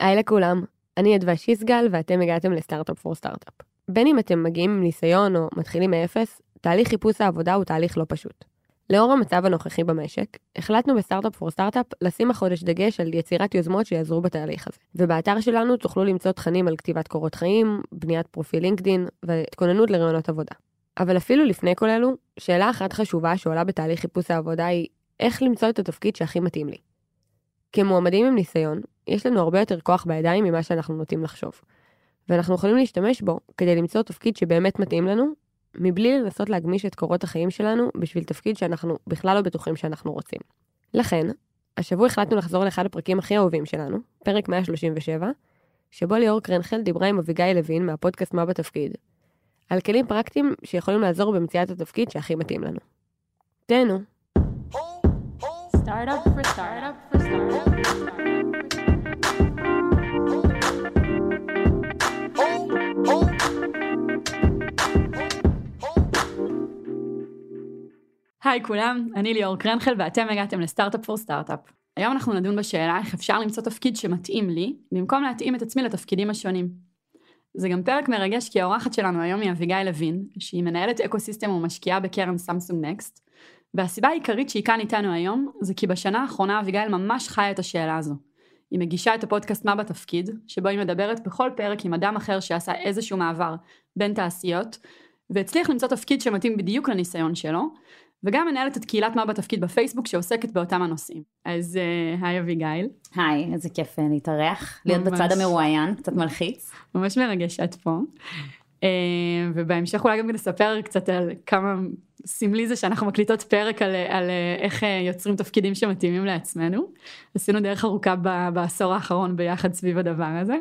היי לכולם, אני אדווה שיסגל ואתם הגעתם ל Startup for Startup. בין אם אתם מגיעים עם ניסיון או מתחילים מאפס, תהליך חיפוש העבודה הוא תהליך לא פשוט. לאור המצב הנוכחי במשק, החלטנו ב Startup for Startup לשים החודש דגש על יצירת יוזמות שיעזרו בתהליך הזה. ובאתר שלנו תוכלו למצוא תכנים על כתיבת קורות חיים, בניית פרופיל לינקדין והתכוננות לראיונות עבודה. אבל אפילו לפני כל אלו, שאלה אחת חשובה שעולה בתהליך חיפוש העבודה היא איך למצוא את התפקיד שהכי מתאים לי. כמועמדים עם ניסיון, יש לנו הרבה יותר כוח בידיים ממה שאנחנו נוטים לחשוב. ואנחנו יכולים להשתמש בו כדי למצוא תפקיד שבאמת מתאים לנו, מבלי לנסות להגמיש את קורות החיים שלנו בשביל תפקיד שאנחנו בכלל לא בטוחים שאנחנו רוצים. לכן, השבוע החלטנו לחזור לאחד הפרקים הכי אהובים שלנו, פרק 137, שבו ליאור קרנחל דיברה עם אביגיל לוין מהפודקאסט מה בתפקיד, על כלים פרקטיים שיכולים לעזור במציאת התפקיד שהכי מתאים לנו. תהנו. Startup for startup for startup. היי כולם, אני ליאור קרנחל ואתם הגעתם ל Startup for Startup. היום אנחנו נדון בשאלה איך אפשר למצוא תפקיד שמתאים לי, במקום להתאים את עצמי לתפקידים השונים. זה גם פרק מרגש כי האורחת שלנו היום היא אביגיל לוין, שהיא מנהלת ecosystem ומשקיעה בקרן Samsung Next, והסיבה העיקרית שהיא כאן איתנו היום, זה כי בשנה האחרונה אביגיל ממש חיה את השאלה הזו. היא מגישה את הפודקאסט מה בתפקיד, שבו היא מדברת בכל פרק עם אדם אחר שעשה איזשהו מעבר בין תעשיות, והצליח למצוא תפקיד שמתאים בדיוק לניסיון שלו, וגם מנהלת את קהילת מה בתפקיד בפייסבוק שעוסקת באותם הנושאים. אז uh, היי אביגיל. היי, איזה כיף להתארח, להיות ממש. בצד המרואיין, קצת מלחיץ. ממש מרגש שאת פה. Uh, ובהמשך אולי גם נספר קצת על כמה סמלי זה שאנחנו מקליטות פרק על, על איך יוצרים תפקידים שמתאימים לעצמנו. עשינו דרך ארוכה בעשור האחרון ביחד סביב הדבר הזה.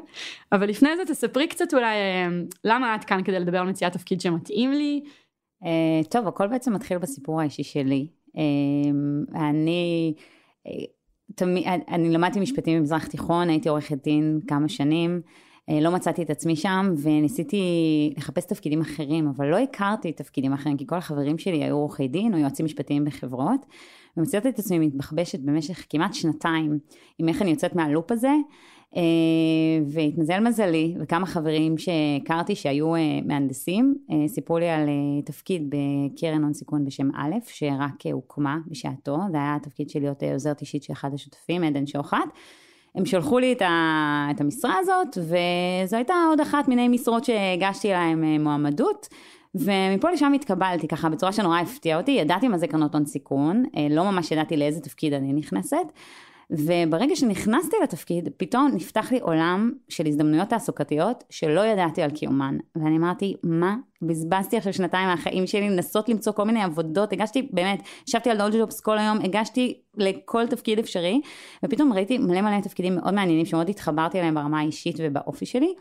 אבל לפני זה תספרי קצת אולי למה את כאן כדי לדבר על מציאת תפקיד שמתאים לי, טוב, הכל בעצם מתחיל בסיפור האישי שלי. אני, uh, תמי, אני למדתי משפטים במזרח תיכון, הייתי עורכת דין כמה שנים, לא מצאתי את עצמי שם וניסיתי לחפש תפקידים אחרים, אבל לא הכרתי תפקידים אחרים, כי כל החברים שלי היו עורכי דין או יועצים משפטיים בחברות, ומצאתי את עצמי מתבחבשת במשך כמעט שנתיים עם איך אני יוצאת מהלופ הזה. אה, והתמזל מזלי וכמה חברים שהכרתי שהיו אה, מהנדסים אה, סיפרו לי על תפקיד בקרן הון סיכון בשם א' שרק הוקמה בשעתו זה היה התפקיד של להיות עוזרת אישית של אחד השותפים עדן שוחט הם שלחו לי את, ה, את המשרה הזאת וזו הייתה עוד אחת מיני משרות שהגשתי להם מועמדות ומפה לשם התקבלתי ככה בצורה שנורא הפתיעה אותי, ידעתי מה זה קרנות הון סיכון, לא ממש ידעתי לאיזה תפקיד אני נכנסת, וברגע שנכנסתי לתפקיד, פתאום נפתח לי עולם של הזדמנויות תעסוקתיות שלא ידעתי על קיומן. ואני אמרתי, מה? בזבזתי עכשיו שנתיים מהחיים שלי לנסות למצוא כל מיני עבודות, הגשתי, באמת, ישבתי על דולג'ופס כל היום, הגשתי לכל תפקיד אפשרי, ופתאום ראיתי מלא מלא תפקידים מאוד מעניינים שמאוד התחברתי אליהם ברמה האישית ובאופי שלי.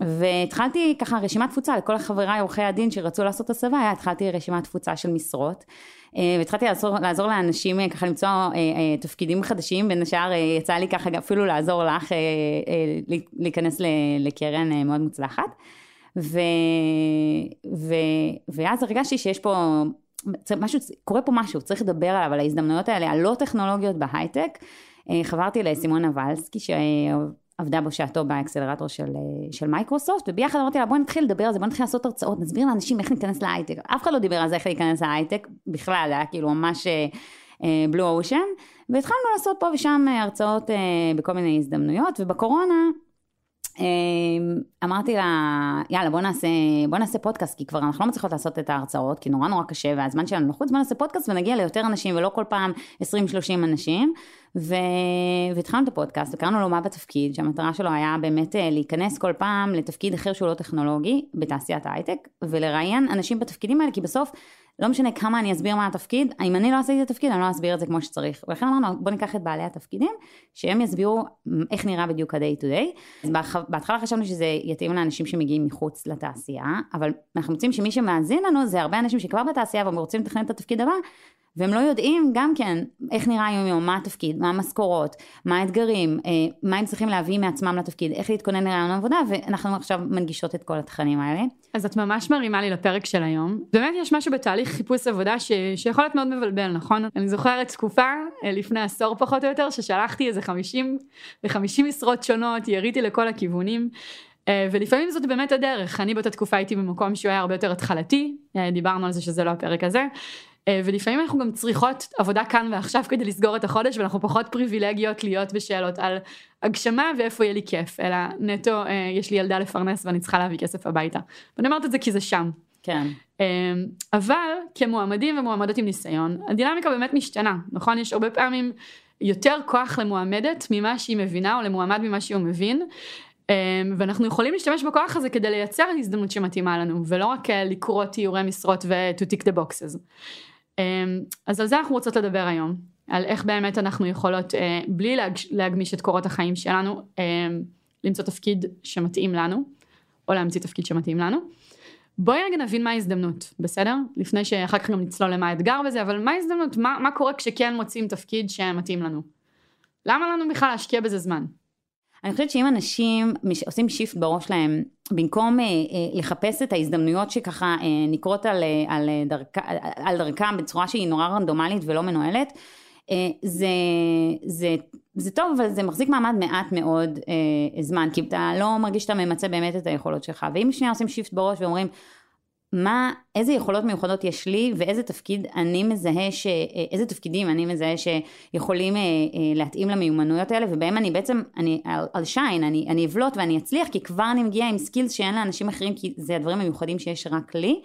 והתחלתי ככה רשימת תפוצה לכל חבריי עורכי הדין שרצו לעשות הסבה, התחלתי רשימת תפוצה של משרות. אה, והתחלתי לעזור, לעזור לאנשים אה, ככה למצוא אה, תפקידים חדשים, בין השאר יצא לי ככה אפילו לעזור לך להיכנס לקרן מאוד מוצלחת. ו, ו, ואז הרגשתי שיש פה משהו, קורה פה משהו, צריך לדבר עליו, על ההזדמנויות האלה, הלא טכנולוגיות בהייטק. חברתי לסימונה ולסקי, עבדה בשעתו באקסלרטור של, אה, של מייקרוסופט, וביחד אמרתי לה בואי נתחיל לדבר על זה, בואי נתחיל לעשות הרצאות, נסביר לאנשים איך להיכנס להייטק. אף אחד לא דיבר על זה איך להיכנס להייטק, בכלל, היה כאילו ממש blue uh, ocean, והתחלנו לעשות פה ושם אה, הרצאות uh, בכל מיני הזדמנויות, ובקורונה אמרתי לה, יאללה בוא נעשה, בוא נעשה פודקאסט, כי כבר אנחנו לא מצליחות לעשות את ההרצאות, כי נורא נורא קשה והזמן שלנו לחוץ, בוא נעשה פודקאסט ונגיע ליותר אנשים ולא כל פעם 20-30 אנשים. ו... והתחלנו את הפודקאסט וקראנו לו מה בתפקיד, שהמטרה שלו היה באמת אה, להיכנס כל פעם לתפקיד אחר שהוא לא טכנולוגי בתעשיית ההייטק, ולראיין אנשים בתפקידים האלה, כי בסוף לא משנה כמה אני אסביר מה התפקיד, אם אני לא עשיתי את התפקיד אני לא אסביר את זה כמו שצריך. ולכן אמרנו בוא ניקח את בעלי התפקידים, שהם יסבירו איך נראה בדיוק ה-day to day. אז בהתחלה חשבנו שזה יתאים לאנשים שמגיעים מחוץ לתעשייה, אבל אנחנו מוצאים שמי שמאזין לנו זה הרבה אנשים שכבר בתעשייה והם רוצים לתכנן את התפקיד הבא, והם לא יודעים גם כן איך נראה היום יום, מה התפקיד, מה המשכורות, מה האתגרים, אה, מה הם צריכים להביא מעצמם לתפקיד, איך להתכונן לרעיון עבודה, ואנחנו עכשיו מנגישות את כל התכנים האלה. אז את ממש מרימה לי לפרק של היום. באמת יש משהו בתהליך חיפוש עבודה ש... שיכול להיות מאוד מבלבל, נכון? אני זוכרת תקופה, אה, לפני עשור פחות או יותר, ששלחתי איזה 50 ו-50 משרות שונות, יריתי לכל הכיוונים. אה, ולפעמים זאת באמת הדרך, אני באותה תקופה הייתי במקום שהוא היה הרבה יותר התחלתי, דיברנו על זה שזה לא הפרק הזה, ולפעמים אנחנו גם צריכות עבודה כאן ועכשיו כדי לסגור את החודש ואנחנו פחות פריבילגיות להיות בשאלות על הגשמה ואיפה יהיה לי כיף אלא נטו אה, יש לי ילדה לפרנס ואני צריכה להביא כסף הביתה. ואני אומרת את זה כי זה שם. כן. אה, אבל כמועמדים ומועמדות עם ניסיון הדינמיקה באמת משתנה נכון יש הרבה פעמים יותר כוח למועמדת ממה שהיא מבינה או למועמד ממה שהוא מבין. ואנחנו יכולים להשתמש בכוח הזה כדי לייצר הזדמנות שמתאימה לנו ולא רק לקרוא תיאורי משרות ו- to tick the boxes. אמ, אז על זה אנחנו רוצות לדבר היום, על איך באמת אנחנו יכולות, אה, בלי להגמיש את קורות החיים שלנו, אמ, למצוא תפקיד שמתאים לנו, או להמציא תפקיד שמתאים לנו. בואי רגע נבין מה ההזדמנות, בסדר? לפני שאחר כך גם נצלול למה האתגר בזה, אבל מה ההזדמנות? מה, מה קורה כשכן מוצאים תפקיד שמתאים לנו? למה לנו בכלל להשקיע בזה זמן? אני חושבת שאם אנשים עושים shift בראש להם, במקום אה, אה, לחפש את ההזדמנויות שככה אה, נקרות על, אה, על, אה, דרכ, על דרכם בצורה שהיא נורא רנדומלית ולא מנוהלת, אה, זה, זה, זה טוב, אבל זה מחזיק מעמד מעט מאוד אה, זמן, כי אתה לא מרגיש שאתה ממצה באמת את היכולות שלך. ואם שנייה עושים shift בראש ואומרים, מה, איזה יכולות מיוחדות יש לי ואיזה תפקיד אני מזהה, ש, איזה תפקידים אני מזהה שיכולים אה, אה, להתאים למיומנויות האלה ובהם אני בעצם, אני על שיין, אני, אני אבלוט ואני אצליח כי כבר אני מגיעה עם סקילס שאין לאנשים אחרים כי זה הדברים המיוחדים שיש רק לי.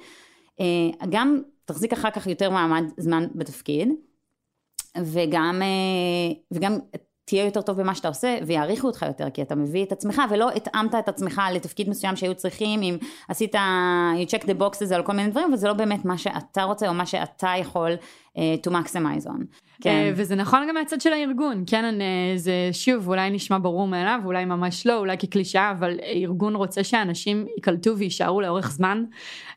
אה, גם תחזיק אחר כך יותר מעמד זמן בתפקיד וגם, וגם תהיה יותר טוב במה שאתה עושה ויעריכו אותך יותר כי אתה מביא את עצמך ולא התאמת את עצמך לתפקיד מסוים שהיו צריכים אם עשית you check the boxes על כל מיני דברים וזה לא באמת מה שאתה רוצה או מה שאתה יכול to maximize on. כן. אה, וזה נכון גם מהצד של הארגון, כן, זה שוב אולי נשמע ברור מאליו, אולי ממש לא, אולי כקלישאה, אבל ארגון רוצה שאנשים ייקלטו ויישארו לאורך זמן.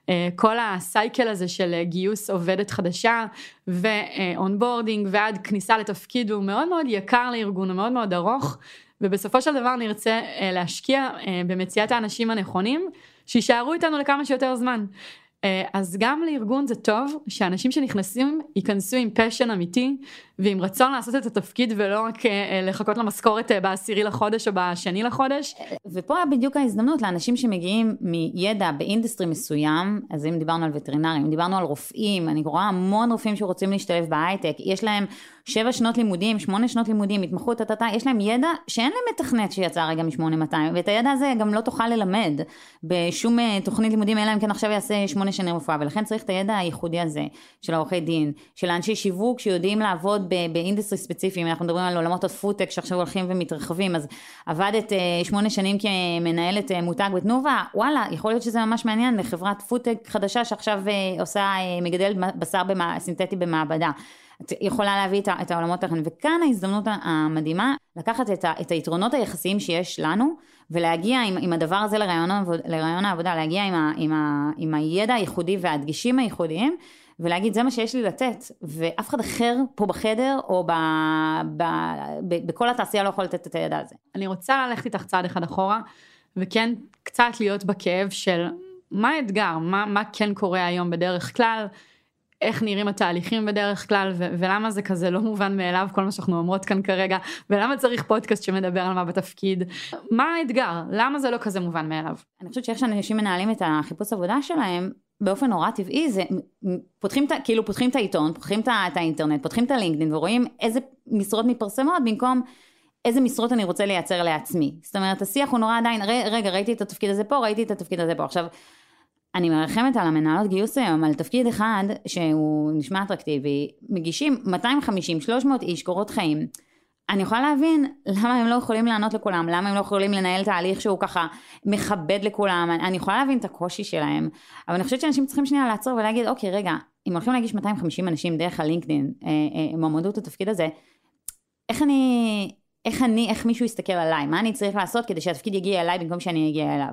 אה, כל ה cycle הזה של גיוס עובדת חדשה ו onboarding ועד כניסה לתפקיד הוא מאוד מאוד יקר לארגון, הוא מאוד מאוד ארוך, ובסופו של דבר נרצה להשקיע במציאת האנשים הנכונים, שיישארו איתנו לכמה שיותר זמן. אה, אז גם לארגון זה טוב שאנשים שנכנסים ייכנסו עם passion אמיתי ועם רצון לעשות את התפקיד ולא רק אה, לחכות למשכורת אה, בעשירי לחודש או בשני לחודש. ופה בדיוק ההזדמנות לאנשים שמגיעים מידע ב industry מסוים, אז אם דיברנו על וטרינרים, אם דיברנו על רופאים, אני רואה המון רופאים שרוצים להשתלב בהייטק, יש להם שבע שנות לימודים, שמונה שנות לימודים, התמחות, טטטה, יש להם ידע שאין להם מתכנת שיצא רגע מ-8200, ואת הידע הזה גם לא תוכל ללמד בשום תוכנית לימודים, אלא אם כן עכשיו יעשה שמונה שנים רפואה, ולכן צריך את הידע הייחודי הזה של העורכי דין, של אנשי שיווק שיודעים לעבוד ב industry ספציפיים, אנחנו מדברים על עולמות הפודטק שעכשיו הולכים ומתרחבים, אז עבדת אה, שמונה שנים כמנהלת אה, מותג בתנובה, וואלה, יכול להיות שזה ממש מעניין לחברת פודטק חדשה שעכשיו אה, עושה, מגדלת בשר סינתטי במעבדה. את יכולה להביא את העולמות האחרים, וכאן ההזדמנות המדהימה לקחת את, ה, את היתרונות היחסיים שיש לנו ולהגיע עם, עם הדבר הזה לרעיון העבודה, להגיע עם, ה, עם, ה, עם הידע הייחודי והדגישים הייחודיים ולהגיד זה מה שיש לי לתת ואף אחד אחר פה בחדר או ב, ב, ב, בכל התעשייה לא יכול לתת את הידע הזה. אני רוצה ללכת איתך צעד אחד אחורה וכן קצת להיות בכאב של מה האתגר, מה, מה כן קורה היום בדרך כלל, איך נראים התהליכים בדרך כלל? ו- ולמה זה כזה לא מובן מאליו כל מה שאנחנו אומרות כאן כרגע? ולמה צריך פודקאסט שמדבר על מה בתפקיד? מה האתגר? למה זה לא כזה מובן מאליו. אני חושבת שאיך שאנשים מנהלים את החיפוש עבודה שלהם באופן נורא טבעי זה פותחים את כאילו פותחים את העיתון פותחים את האינטרנט פותחים את הלינקדאין ורואים איזה משרות מתפרסמות במקום איזה משרות אני רוצה לייצר לעצמי. זאת אומרת השיח הוא נורא עדיין רגע ראיתי את התפקיד הזה פה ראיתי את התפקיד הזה פה. עכשיו אני מרחמת על המנהלות גיוס היום על תפקיד אחד שהוא נשמע אטרקטיבי מגישים 250-300 איש קורות חיים אני יכולה להבין למה הם לא יכולים לענות לכולם, למה הם לא יכולים לנהל תהליך שהוא ככה מכבד לכולם, אני יכולה להבין את הקושי שלהם, אבל אני חושבת שאנשים צריכים שנייה לעצור ולהגיד, אוקיי, רגע, אם הולכים להגיש 250 אנשים דרך הלינקדאין, אה, אה, מועמדות לתפקיד הזה, איך אני, איך אני, איך מישהו יסתכל עליי, מה אני צריך לעשות כדי שהתפקיד יגיע אליי במקום שאני אגיע אליו.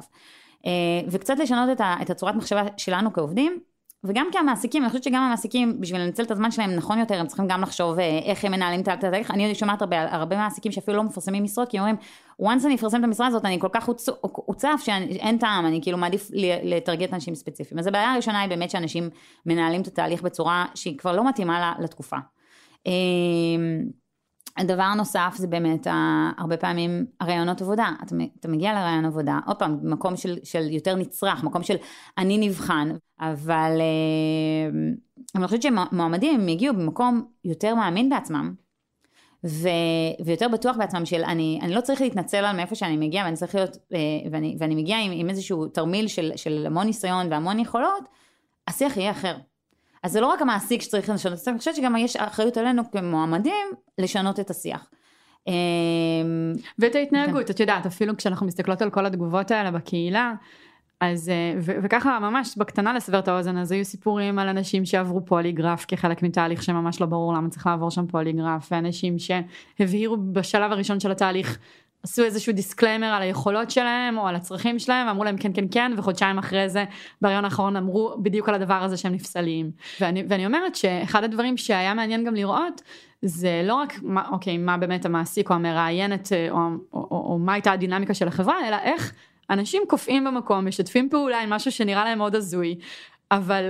אה, וקצת לשנות את, ה, את הצורת מחשבה שלנו כעובדים, וגם כמעסיקים, אני חושבת שגם המעסיקים, בשביל לנצל את הזמן שלהם נכון יותר, הם צריכים גם לחשוב אה, איך הם מנהלים את התהליך. אני שומעת הרבה, הרבה מעסיקים שאפילו לא מפרסמים משרות, כי אומרים, once אני אפרסם את המשרה הזאת, אני כל כך הוצף שאין טעם, אני כאילו מעדיף לטרגט אנשים ספציפיים. אז הבעיה הראשונה היא באמת שאנשים מנהלים את התהליך בצורה שהיא כבר לא מתאימה לתקופה. הדבר נוסף זה באמת הרבה פעמים הרעיונות עבודה. אתה, אתה מגיע לרעיון עבודה, עוד פעם, מקום של, של יותר נצרך, מקום של אני נבחן, אבל אה, אני חושבת שמועמדים הם יגיעו במקום יותר מאמין בעצמם, ו, ויותר בטוח בעצמם של אני, אני לא צריך להתנצל על מאיפה שאני מגיע ואני צריך להיות, אה, ואני, ואני מגיע עם, עם איזשהו תרמיל של, של המון ניסיון והמון יכולות, השיח יהיה אחר. אז זה לא רק המעסיק שצריך לשנות את השיח, אני חושבת שגם יש אחריות עלינו כמועמדים לשנות את השיח. אמ, ואת ההתנהגות, כן. את יודעת, אפילו כשאנחנו מסתכלות על כל התגובות האלה בקהילה, אז אה, ו- וככה ממש בקטנה לסבר את האוזן אז היו סיפורים על אנשים שעברו פוליגרף כחלק מתהליך שממש לא ברור למה צריך לעבור שם פוליגרף ואנשים שהבהירו בשלב הראשון של התהליך עשו איזשהו disclaimer על היכולות שלהם או על הצרכים שלהם ואמרו להם כן כן כן וחודשיים אחרי זה בריאיון האחרון אמרו בדיוק על הדבר הזה שהם נפסלים. ואני, ואני אומרת שאחד הדברים שהיה מעניין גם לראות זה לא רק מה, אוקיי מה באמת המעסיק או המראיינת או, או, או, או מה הייתה הדינמיקה של החברה אלא איך אנשים קופאים במקום משתפים פעולה עם משהו שנראה להם מאוד הזוי. אבל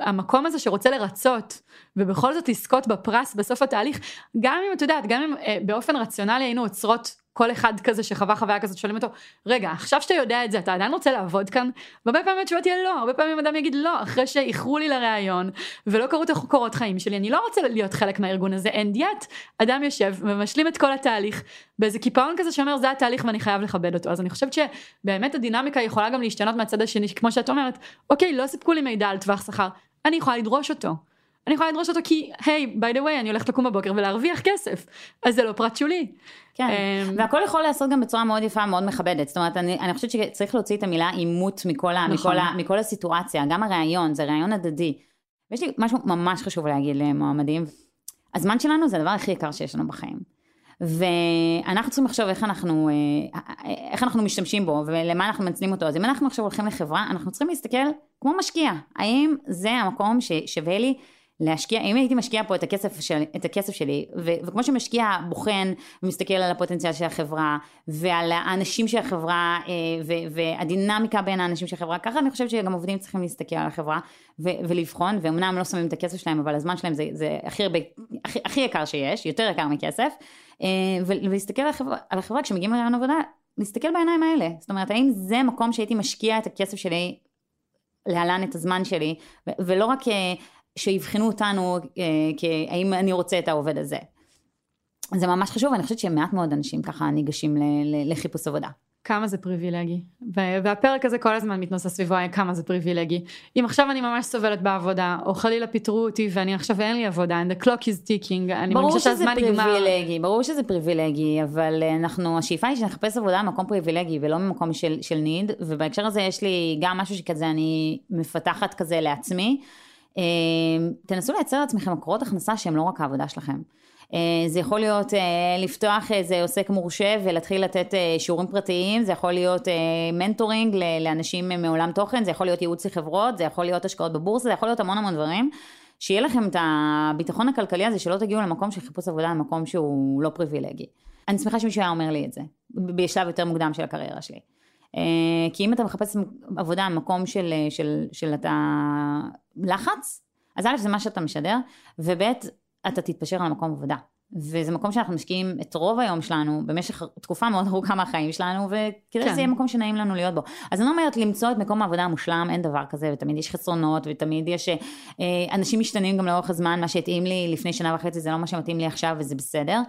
המקום הזה שרוצה לרצות ובכל זאת לזכות בפרס בסוף התהליך גם אם את יודעת גם אם אה, באופן רציונלי היינו עוצרות כל אחד כזה שחווה חוויה כזאת שואלים אותו רגע עכשיו שאתה יודע את זה אתה עדיין רוצה לעבוד כאן? והרבה פעמים התשובה תהיה לא הרבה פעמים אדם יגיד לא אחרי שאיחרו לי לראיון ולא קראו את הקורות חיים שלי אני לא רוצה להיות חלק מהארגון הזה and yet אדם יושב ומשלים את כל התהליך באיזה קיפאון כזה שאומר זה התהליך ואני חייב לכבד אותו אז אני חושבת שבאמת הדינמיקה יכולה גם להשתנות מהצד השני כמו שאת אומרת אוקיי לא סיפקו לי מידע על טווח שכר אני יכולה לדרוש אותו. אני יכולה לדרוש אותו כי היי by the way אני הולכת לקום בבוקר ולהרוויח כסף אז זה לא פרט שולי. כן um, והכל יכול לעשות גם בצורה מאוד יפה מאוד מכבדת זאת אומרת אני, אני חושבת שצריך להוציא את המילה עימות מכל, נכון. מכל, מכל הסיטואציה גם הראיון זה ראיון הדדי. ויש לי משהו ממש חשוב להגיד למועמדים הזמן שלנו זה הדבר הכי יקר שיש לנו בחיים. ואנחנו צריכים לחשוב איך אנחנו, אה, איך אנחנו משתמשים בו ולמה אנחנו מנצלים אותו. אז אם אנחנו עכשיו הולכים לחברה, אנחנו צריכים להסתכל כמו משקיע. האם זה המקום ששווה לי להשקיע, אם הייתי משקיע פה את הכסף, של, את הכסף שלי, ו, וכמו שמשקיע בוחן ומסתכל על הפוטנציאל של החברה, ועל האנשים של החברה, אה, ו, והדינמיקה בין האנשים של החברה, ככה אני חושבת שגם עובדים צריכים להסתכל על החברה ו, ולבחון, ואומנם לא שמים את הכסף שלהם, אבל הזמן שלהם זה, זה הכי, הרבה, הכי, הכי יקר שיש, יותר יקר מכסף, אה, ולהסתכל על החברה, על החברה כשמגיעים לרעיון עבודה, להסתכל בעיניים האלה, זאת אומרת האם זה מקום שהייתי משקיע את הכסף שלי להלן את הזמן שלי, ולא רק אה, שיבחנו אותנו אה, האם אני רוצה את העובד הזה. זה ממש חשוב, ואני חושבת שמעט מאוד אנשים ככה ניגשים לחיפוש עבודה. כמה זה פריבילגי. והפרק הזה כל הזמן מתנוסס סביבו כמה זה פריבילגי. אם עכשיו אני ממש סובלת בעבודה, או חלילה פיטרו אותי ואני עכשיו אין לי עבודה, and the clock is ticking, אני מרגישה שהזמן נגמר. ברור שזה פריבילגי, ברור שזה פריבילגי, אבל אנחנו, השאיפה היא שנחפש עבודה במקום פריבילגי ולא ממקום של, של ניד, ובהקשר הזה יש לי גם משהו שכזה אני מפתחת כזה לעצמי. אמ, תנסו לייצר לעצמכם מקורות הכנסה שהם לא רק העבודה שלכם. אה, זה יכול להיות אה, לפתוח איזה עוסק מורשה ולהתחיל לתת אה, שיעורים פרטיים, זה יכול להיות מנטורינג לאנשים מעולם תוכן, זה יכול להיות ייעוץ לחברות, זה יכול להיות השקעות בבורסה, זה יכול להיות המון המון דברים. שיהיה לכם את הביטחון הכלכלי הזה, שלא תגיעו למקום של חיפוש עבודה, למקום שהוא לא פריבילגי. אני שמחה שמישהו היה אומר לי את זה, בשלב יותר מוקדם של הקריירה שלי. כי אם אתה מחפש עבודה במקום של, של, של אתה לחץ, אז א' זה מה שאתה משדר, וב' אתה תתפשר על מקום עבודה. וזה מקום שאנחנו משקיעים את רוב היום שלנו במשך תקופה מאוד ארוכה מהחיים שלנו וכדי כן. שזה יהיה מקום שנעים לנו להיות בו. אז אני אומרת למצוא את מקום העבודה המושלם אין דבר כזה ותמיד יש חסרונות ותמיד יש אה, אנשים משתנים גם לאורך הזמן מה שהתאים לי לפני שנה וחצי זה לא מה שמתאים לי עכשיו וזה בסדר.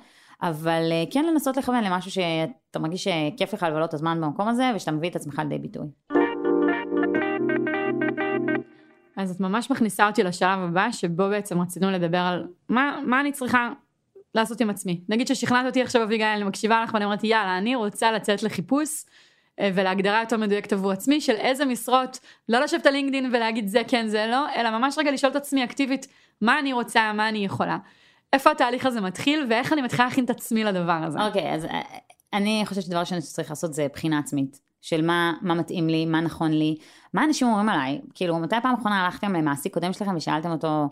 אבל אה, כן לנסות לכוון למשהו שאתה מרגיש שכיף לך לבלות את הזמן במקום הזה ושאתה מביא את עצמך לידי ביטוי. אז את ממש מכניסה אותי לשלב הבא שבו בעצם רצינו לדבר על מה, מה אני צריכה לעשות עם עצמי. נגיד ששכנעת אותי עכשיו אביגיל, אני מקשיבה לך ואני אומרת יאללה אני רוצה לצאת לחיפוש אה, ולהגדרה יותר מדויקת עבור עצמי של איזה משרות, לא לשבת על לינקדין ולהגיד זה כן זה לא, אלא ממש רגע לשאול את עצמי אקטיבית מה אני רוצה, מה אני יכולה. איפה התהליך הזה מתחיל ואיך אני מתחילה להכין את עצמי לדבר הזה. אוקיי, okay, אז אה, אני חושבת שדבר ראשון שצריך לעשות זה בחינה עצמית. של מה, מה מתאים לי, מה נכון לי, מה אנשים אומרים עליי, כאילו מתי פעם אחרונה הלכתם למעסיק קודם שלכם ושאלתם אותו,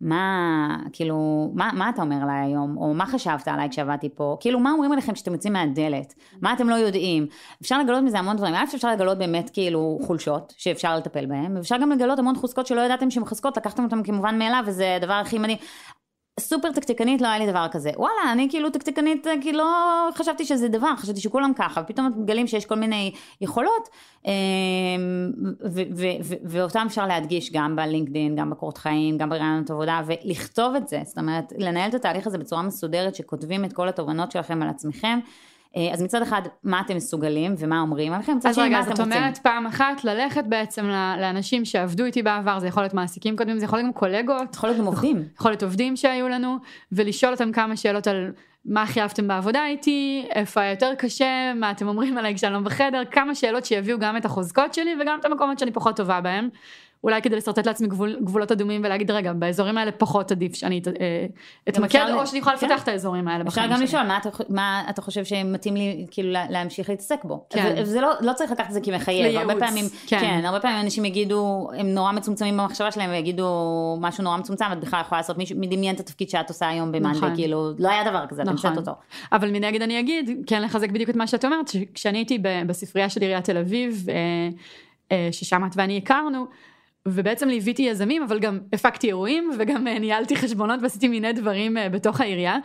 מה, כאילו, מה, מה אתה אומר עליי היום, או מה חשבת עליי כשעבדתי פה, כאילו, מה אומרים עליכם כשאתם יוצאים מהדלת, מה אתם לא יודעים, אפשר לגלות מזה המון דברים, א' אפשר לגלות באמת כאילו חולשות, שאפשר לטפל בהן, ואפשר גם לגלות המון חוזקות שלא ידעתם שהן חוזקות, לקחתם אותן כמובן מאליו, וזה הדבר הכי מדהים. סופר תקתקנית לא היה לי דבר כזה. וואלה, אני כאילו תקתקנית, כי לא חשבתי שזה דבר, חשבתי שכולם ככה, ופתאום מגלים שיש כל מיני יכולות, אמ, ואותם אפשר להדגיש גם בלינקדאין, גם בקורות חיים, גם ברעיונות עבודה, ולכתוב את זה, זאת אומרת, לנהל את התהליך הזה בצורה מסודרת, שכותבים את כל התובנות שלכם על עצמכם. אה, אז מצד אחד, מה אתם מסוגלים ומה אומרים עליכם, מצד שני, מה אתם רוצים. אז רגע, זאת אומרת פעם אחת ללכת בעצם לאנשים שעבדו איתי בעבר, זה יכול להיות מעסיקים קודמים, זה יכול להיות גם קולגות. יכול להיות גם עובדים. יכול להיות עובדים שהיו לנו, ולשאול אותם כמה שאלות על מה הכי אהבתם בעבודה איתי, איפה היה יותר קשה, מה אתם אומרים עליי כשאני לא בחדר, כמה שאלות שיביאו גם את החוזקות שלי וגם את המקומות שאני פחות טובה בהם. אולי כדי לשרטט לעצמי גבול, גבולות אדומים ולהגיד רגע באזורים האלה פחות עדיף שאני אה, אתמקד או שאני יכולה לפתח כן. את האזורים האלה בחיים שלי. אפשר גם לשאול מה אתה, מה אתה חושב שמתאים לי כאילו להמשיך להתעסק בו. כן. וזה לא, לא צריך לקחת את זה כמחייב. לייעוץ. הרבה פעמים, כן. כן, הרבה פעמים אנשים יגידו, הם נורא מצומצמים במחשבה שלהם ויגידו משהו נורא מצומצם, את בכלל יכולה לעשות מישהו, מדמיין את התפקיד שאת עושה היום במאנדי, נכון. כאילו לא היה דבר כזה, נכון. אותו. אבל מנגד אני אגיד, כן לחזק בדיוק את מה שאת אומרת, כשאני הייתי בספרייה של עיריית תל אביב, אה, אה, ששם את ואני הכרנו, ובעצם ליוויתי יזמים אבל גם הפקתי אירועים וגם אה, ניהלתי חשבונות ועשיתי מיני דברים אה, בתוך העירייה.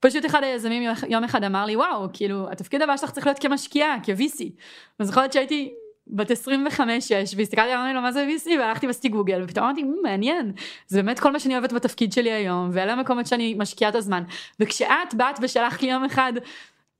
פשוט אחד היזמים יום אחד אמר לי וואו כאילו התפקיד הבא שלך צריך להיות כמשקיעה כ-VC. יכול להיות שהייתי בת 25-6 והסתכלתי אמרתי לו מה זה VC והלכתי ועשיתי גוגל ופתאום אמרתי מעניין זה באמת כל מה שאני אוהבת בתפקיד שלי היום ואלה המקומות שאני משקיעה את הזמן וכשאת באת ושלחת לי יום אחד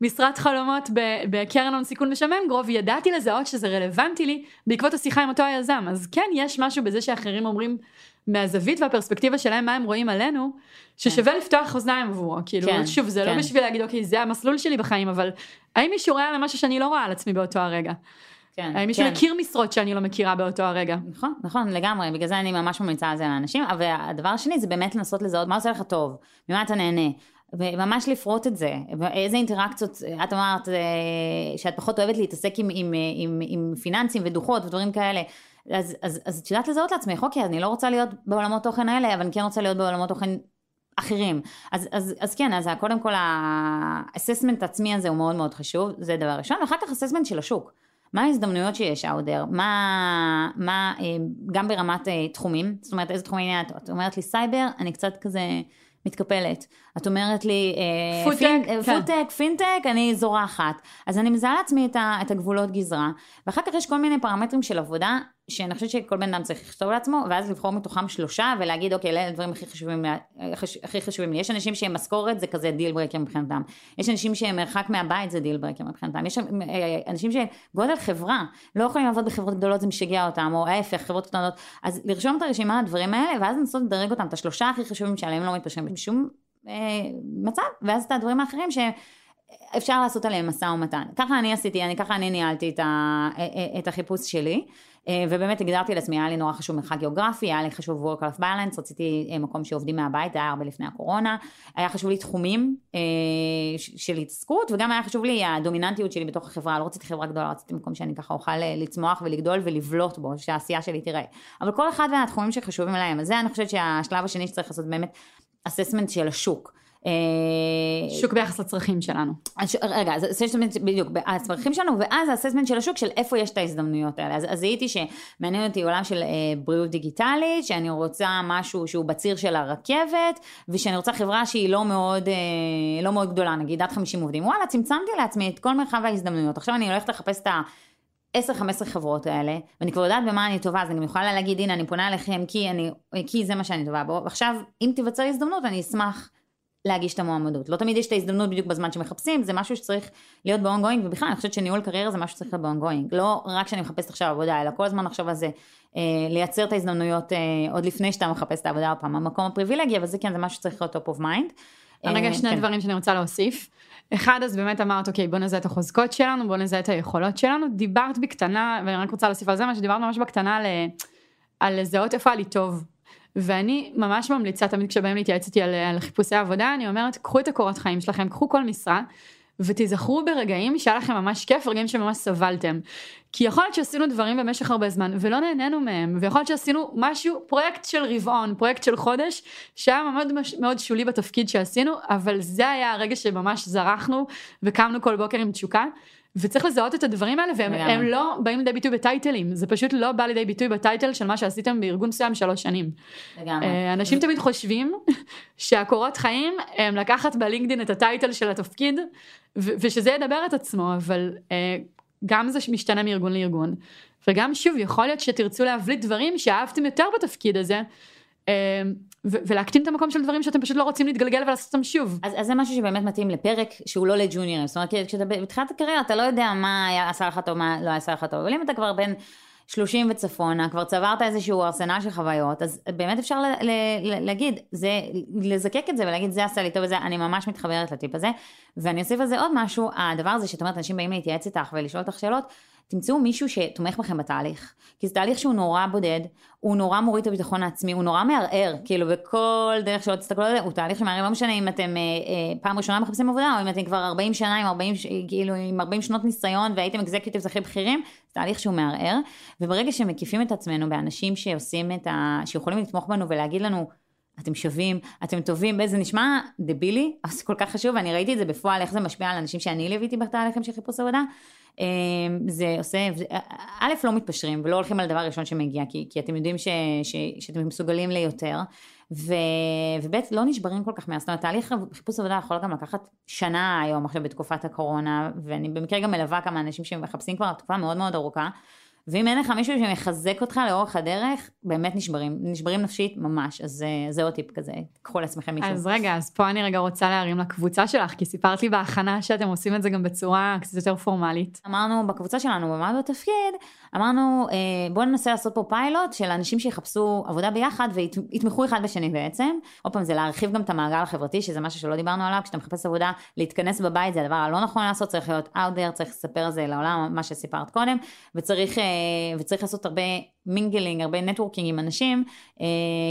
משרת חלומות בקרן הון סיכון בשם מנגרוב, ידעתי לזהות שזה רלוונטי לי בעקבות השיחה עם אותו היזם. אז כן, יש משהו בזה שאחרים אומרים מהזווית והפרספקטיבה שלהם מה הם רואים עלינו, ששווה כן. לפתוח אוזניים עבורו. כאילו, כן, שוב, זה לא כן. לא בשביל להגיד, אוקיי, זה המסלול שלי בחיים, אבל האם מישהו רואה למשהו שאני לא רואה על עצמי באותו הרגע? כן, האם מישהו כן. מכיר משרות שאני לא מכירה באותו הרגע? נכון, נכון, לגמרי, בגלל זה אני ממש ממליצה על זה לאנשים, אבל הדבר השני זה באמת לנסות לזהות מה עושה לך טוב, ממה אתה נהנה, וממש לפרוט את זה, איזה אינטראקציות, את אמרת אה, שאת פחות אוהבת להתעסק עם, עם, עם, עם פיננסים ודוחות ודברים כאלה, אז, את יודעת לזהות לעצמך, אוקיי, אני לא רוצה להיות בעולמות תוכן האלה, אבל אני כן רוצה להיות בעולמות תוכן אחרים. אז, אז, אז כן, אז קודם כל האססמנט עצמי הזה הוא מאוד מאוד חשוב, זה דבר ראשון, ואחר כך אססמנט של השוק. מה ההזדמנויות שיש אאודר, מה, מה, אה, גם ברמת אה, תחומים, זאת אומרת איזה תחומים את, את אומרת לי סייבר, אני קצת כזה מתקפלת. את אומרת לי, פודטק, אה, פינטק, כן. פינטק, אני זורחת. אז אני מזהה לעצמי את הגבולות גזרה, ואחר כך יש כל מיני פרמטרים של עבודה שאני חושבת שכל בן אדם צריך לכתוב לעצמו, ואז לבחור מתוכם שלושה ולהגיד, אוקיי, אלה הדברים הכי חשובים, הכי חשובים לי. יש אנשים שהם משכורת, זה כזה deal breaker מבחינתם. יש אנשים שהם מרחק מהבית, זה deal breaker מבחינתם. יש אנשים שגודל חברה, לא יכולים לעבוד בחברות גדולות, זה משגע אותם, או ההפך, חברות קטנות. אז לרשום את הרשימה, הדברים האלה, ואז לנסות לדרג אותם, את השלושה הכי חשובים שעליהם לא מתפשרים בשום אה, מצב, ואז את הדברים האחרים שהם... אפשר לעשות עליהם משא ומתן. ככה אני עשיתי, אני, ככה אני ניהלתי את, ה, אה, אה, את החיפוש שלי. אה, ובאמת הגדרתי לעצמי, היה לי נורא חשוב מרחק גיאוגרפי, היה לי חשוב work-life balance, רציתי אה, מקום שעובדים מהבית, היה הרבה לפני הקורונה, היה חשוב לי תחומים אה, של התעסקות, וגם היה חשוב לי הדומיננטיות שלי בתוך החברה, לא רציתי חברה גדולה, רציתי מקום שאני ככה אוכל לצמוח ולגדול ולבלוט בו, שהעשייה שלי תראה. אבל כל אחד מהתחומים שחשובים להם, אז זה אני חושבת שהשלב השני שצריך לעשות באמת אססמנט של השוק. אה, שוק ביחס לצרכים שלנו. רגע, אז אססמנט בדיוק, הצרכים שלנו, ואז האססמנט של השוק של איפה יש את ההזדמנויות האלה. אז, אז זיהיתי שמעניין אותי עולם של אה, בריאות דיגיטלית, שאני רוצה משהו שהוא בציר של הרכבת, ושאני רוצה חברה שהיא לא מאוד, אה, לא מאוד גדולה, נגיד עד 50 עובדים. וואלה, צמצמתי לעצמי את כל מרחב ההזדמנויות. עכשיו אני הולכת לחפש את ה... 10-15 חברות האלה, ואני כבר יודעת במה אני טובה, אז אני יכולה להגיד, הנה, אני פונה אליכם כי, אני, כי זה מה שאני טובה בו. ועכשיו, אם תיווצר הזדמנות, אני אשמח להגיש את המועמדות. לא תמיד יש את ההזדמנות בדיוק בזמן שמחפשים, זה משהו שצריך להיות ב-ongoing, ובכלל אני חושבת שניהול קריירה זה משהו שצריך להיות ב-ongoing. לא רק שאני מחפשת עכשיו עבודה, אלא כל הזמן לחשוב על זה, אה, לייצר את ההזדמנויות אה, עוד לפני שאתה מחפש את העבודה עוד פעם. המקום הפריבילגי, אבל זה כן, זה משהו שצריך להיות top of mind. רגע, אה, שני כן. דברים שאני רוצה להוסיף. אחד, אז באמת אמרת, אוקיי, בוא נזהה את החוזקות שלנו, בוא נזהה את היכולות שלנו. דיברת בקטנה, ואני רק רוצה להוסיף על זה, מה שדיברת ממש בקטנה על, על לזהות איפה לי טוב. ואני ממש ממליצה תמיד כשבאים להתייעץ איתי על, על חיפושי עבודה, אני אומרת, קחו את הקורות חיים שלכם, קחו כל משרה, ותיזכרו ברגעים שהיה לכם ממש כיף, רגעים שממש סבלתם. כי יכול להיות שעשינו דברים במשך הרבה זמן ולא נהנינו מהם, ויכול להיות שעשינו משהו, פרויקט של רבעון, פרויקט של חודש, שהיה מאוד, מאוד שולי בתפקיד שעשינו, אבל זה היה הרגע שממש זרחנו וקמנו כל בוקר עם תשוקה. וצריך לזהות את הדברים האלה והם לא באים לידי ביטוי בטייטלים זה פשוט לא בא לידי ביטוי בטייטל של מה שעשיתם בארגון מסוים שלוש שנים. לגמרי. אה, אנשים תמיד חושבים שהקורות חיים הם לקחת בלינקדין את הטייטל של התפקיד ושזה ידבר את עצמו אבל אה, גם זה משתנה מארגון לארגון וגם שוב יכול להיות שתרצו להבליט דברים שאהבתם יותר בתפקיד הזה. ולהקטין את המקום של דברים שאתם פשוט לא רוצים להתגלגל ולעשות אותם שוב. אז, אז זה משהו שבאמת מתאים לפרק שהוא לא לג'וניורים, זאת אומרת כשאתה בתחילת הקריירה אתה לא יודע מה עשה לך טוב, מה לא עשה לך טוב, אבל אם אתה כבר בין 30 וצפונה, כבר צברת איזשהו ארסנל של חוויות, אז באמת אפשר ל, ל, ל, להגיד, זה, לזקק את זה ולהגיד זה עשה לי טוב וזה, אני ממש מתחברת לטיפ הזה, ואני אוסיף על זה עוד משהו, הדבר הזה שאת אומרת אנשים באים להתייעץ איתך ולשאול אותך שאלות, תמצאו מישהו שתומך בכם בתהליך. כי זה תהליך שהוא נורא בודד, הוא נורא מוריד את הביטחון העצמי, הוא נורא מערער, כאילו בכל דרך שלא תסתכלו על זה, הוא תהליך שמערער, לא משנה אם אתם אה, אה, פעם ראשונה מחפשים עבודה, או אם אתם כבר 40 שנה עם 40, כאילו עם 40 שנות ניסיון והייתם אקזקיוטיבס הכי בכירים, תהליך שהוא מערער, וברגע שמקיפים את עצמנו באנשים שעושים את ה... שיכולים לתמוך בנו ולהגיד לנו, אתם שווים, אתם טובים, זה נשמע דבילי, אבל זה כל כך חשוב, ואני ראיתי את זה בפועל, איך זה משפיע על אנשים שאני ליוויתי בתהליכים של חיפוש עבודה, אמ, זה עושה, א', לא מתפשרים ולא הולכים על הדבר הראשון שמגיע, כי, כי אתם יודעים ש, ש, שאתם מסוגלים ליותר, ו, וב', לא נשברים כל כך מהר, זאת אומרת, תהליך חיפוש עבודה יכול גם לקחת שנה היום עכשיו בתקופת הקורונה, ואני במקרה גם מלווה כמה אנשים שמחפשים כבר תקופה מאוד מאוד ארוכה, ואם אין לך מישהו שמחזק אותך לאורך הדרך, באמת נשברים, נשברים נפשית ממש, אז אה, זה עוד טיפ כזה, קחו לעצמכם מישהו. אז רגע, אז פה אני רגע רוצה להרים לקבוצה שלך, כי סיפרת לי בהכנה שאתם עושים את זה גם בצורה קצת יותר פורמלית. אמרנו בקבוצה שלנו, במה בתפקיד, אמרנו אה, בואו ננסה לעשות פה פיילוט של אנשים שיחפשו עבודה ביחד ויתמכו אחד בשני בעצם. עוד פעם זה להרחיב גם את המעגל החברתי, שזה משהו שלא דיברנו עליו, כשאתה מחפש עבודה, להתכנס בבית זה הדבר הלא נכון לעשות, צריך להיות out there, צריך לספר על זה לעולם, מה שסיפרת קודם, וצריך... אה, וצריך לעשות הרבה mingling, הרבה networking עם אנשים, אה,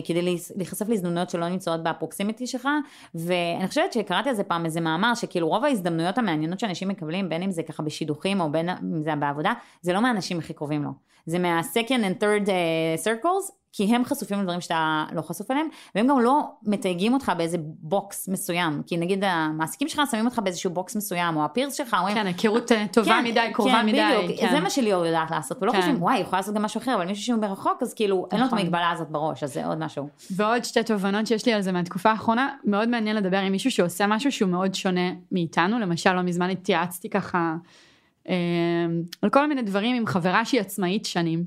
כדי להיחשף להזדמנויות שלא נמצאות ב-proximity שלך, ואני חושבת שקראתי על זה פעם איזה מאמר, שכאילו רוב ההזדמנויות המעניינות שאנשים מקבלים, בין אם זה ככה בשידוכים או בין אם זה בעבודה, זה לא מהאנשים הכי קרובים לו. זה מה-second and third uh, circles, כי הם חשופים לדברים שאתה לא חשוף אליהם, והם גם לא מתייגים אותך באיזה box מסוים, כי נגיד המעסיקים שלך שמים אותך באיזשהו box מסוים, או ה peers שלך אומרים... כן, היכרות אה, טובה כן, מדי, קרובה כן, מדי. בדיוק, כן. זה מה שליאור יודעת לעשות, ולא כן. חושבים, וואי, יכולה לעשות גם משהו אחר, אבל מישהו שהוא מרחוק, אז כאילו, נכון. אין לו את נכון. המגבלה הזאת בראש, אז זה עוד משהו. ועוד שתי תובנות שיש לי על זה מהתקופה האחרונה, מאוד מעניין לדבר עם מישהו שעושה משהו שהוא מאוד שונה מאיתנו, למשל, לא מזמן התייעצתי ככה אה, על כל מיני דברים עם חברה שהיא עצמאית שנים.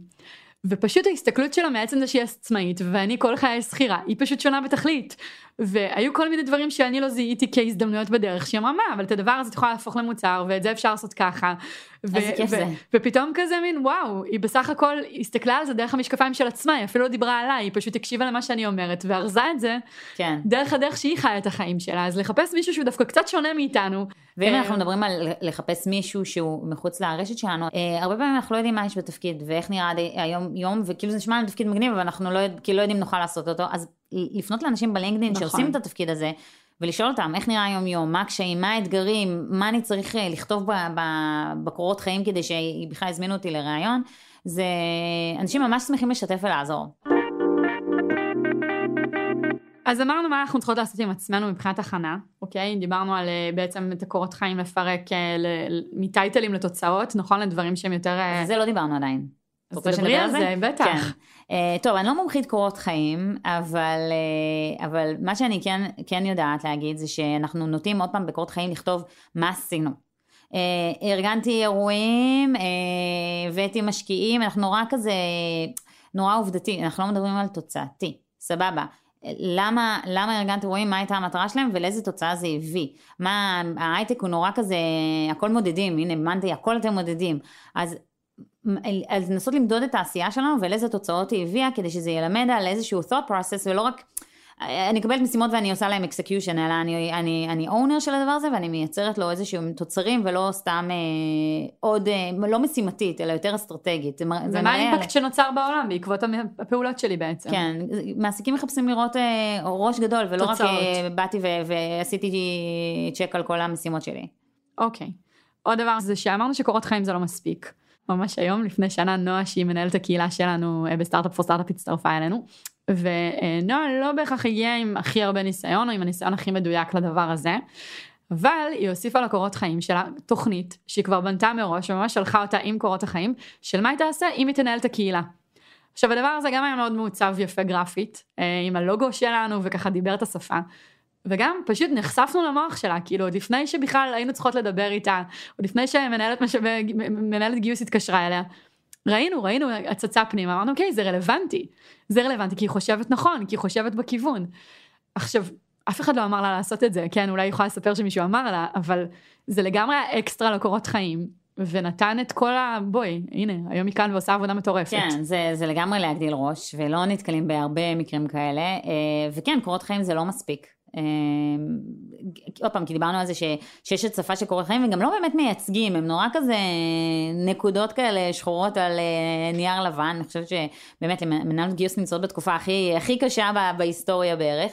ופשוט ההסתכלות שלו מעצם זה שהיא עצמאית ואני כל חיי שכירה היא פשוט שונה בתכלית והיו כל מיני דברים שאני לא זיהיתי כהזדמנויות בדרך שהיא אמרה מה אבל את הדבר הזה את יכולה להפוך למוצר ואת זה אפשר לעשות ככה. איזה כיף זה. ופתאום כזה מין וואו היא בסך הכל הסתכלה על זה דרך המשקפיים של עצמה היא אפילו לא דיברה עליי היא פשוט הקשיבה למה שאני אומרת וארזה את זה כן. דרך הדרך שהיא חיה את החיים שלה אז לחפש מישהו שהוא דווקא קצת שונה מאיתנו. ואם אנחנו מדברים על לחפש מישהו שהוא מחוץ לרשת שלנו אה, הרבה פעמים אנחנו לא יודעים מה יש בתפקיד ואיך נראה היום יום וכאילו זה נשמע לנו תפקיד מגניב אבל אנחנו לא, כאילו לא יודעים נוכל לעשות אותו אז לפנות לאנשים בלינקדאין נכון. שעושים את התפקיד הזה, ולשאול אותם איך נראה היום יום, מה הקשיים, מה האתגרים, מה אני צריך אה, לכתוב בקורות חיים כדי שבכלל יזמינו אותי לראיון, זה אנשים ממש שמחים לשתף ולעזור. אז אמרנו מה אנחנו צריכות לעשות עם עצמנו מבחינת הכנה, אוקיי? דיברנו על אה, בעצם את הקורות חיים לפרק אה, מטייטלים לתוצאות, נכון? לדברים שהם יותר... זה לא דיברנו עדיין. אז תדברי על זה, בטח. כן. Uh, טוב, אני לא מומחית קורות חיים, אבל, uh, אבל מה שאני כן, כן יודעת להגיד זה שאנחנו נוטים עוד פעם בקורות חיים לכתוב מה עשינו. Uh, ארגנתי אירועים, uh, הבאתי משקיעים, אנחנו נורא כזה, נורא עובדתי, אנחנו לא מדברים על תוצאתי, סבבה. למה, למה ארגנתי אירועים, מה הייתה המטרה שלהם ולאיזה תוצאה זה הביא. מה, ההייטק הוא נורא כזה, הכל מודדים, הנה, מנדי, הכל אתם מודדים. אז אז לנסות למדוד את העשייה שלנו ולאיזה תוצאות היא הביאה כדי שזה ילמד על איזשהו thought process ולא רק אני מקבלת משימות ואני עושה להם execution אלא אני, אני, אני owner של הדבר הזה ואני מייצרת לו איזשהם תוצרים ולא סתם אה, עוד אה, לא משימתית אלא יותר אסטרטגית. ומה האימפקט על... שנוצר בעולם בעקבות הפעולות שלי בעצם. כן, מעסיקים מחפשים לראות אה, ראש גדול ולא תוצאות. רק אה, באתי ועשיתי צ'ק על כל המשימות שלי. אוקיי. עוד דבר זה שאמרנו שקורות חיים זה לא מספיק. ממש היום, לפני שנה, נועה, שהיא מנהלת הקהילה שלנו אה, בסטארט-אפ פור סטארט-אפ, הצטרפה אלינו. ונועה לא בהכרח הגיעה עם הכי הרבה ניסיון, או עם הניסיון הכי מדויק לדבר הזה. אבל היא הוסיפה לקורות חיים שלה תוכנית שהיא כבר בנתה מראש וממש שלחה אותה עם קורות החיים של מה היא תעשה אם היא תנהל את הקהילה. עכשיו הדבר הזה גם היה מאוד מעוצב יפה גרפית אה, עם הלוגו שלנו וככה דיבר את השפה. וגם פשוט נחשפנו למוח שלה, כאילו עוד לפני שבכלל היינו צריכות לדבר איתה, עוד לפני שמנהלת משאבי, גיוס התקשרה אליה. ראינו, ראינו הצצה פנימה, אמרנו אוקיי, זה רלוונטי. זה רלוונטי כי היא חושבת נכון, כי היא חושבת בכיוון. עכשיו, אף אחד לא אמר לה לעשות את זה, כן, אולי היא יכולה לספר שמישהו אמר לה, אבל זה לגמרי אקסטרה לקורות חיים, ונתן את כל ה... בואי, הנה, היום היא כאן ועושה עבודה מטורפת. כן, זה, זה לגמרי להגדיל ראש, ולא נתקלים בהרבה מקרים כאלה, אה, וכן, קורות חיים זה לא מספיק. אה, עוד פעם, כי דיברנו על זה ש, שיש הצפה של קורות חיים, וגם לא באמת מייצגים, הם נורא כזה נקודות כאלה שחורות על אה, נייר לבן, אני חושבת שבאמת מנהלות גיוס נמצאות בתקופה הכי, הכי קשה בהיסטוריה בערך.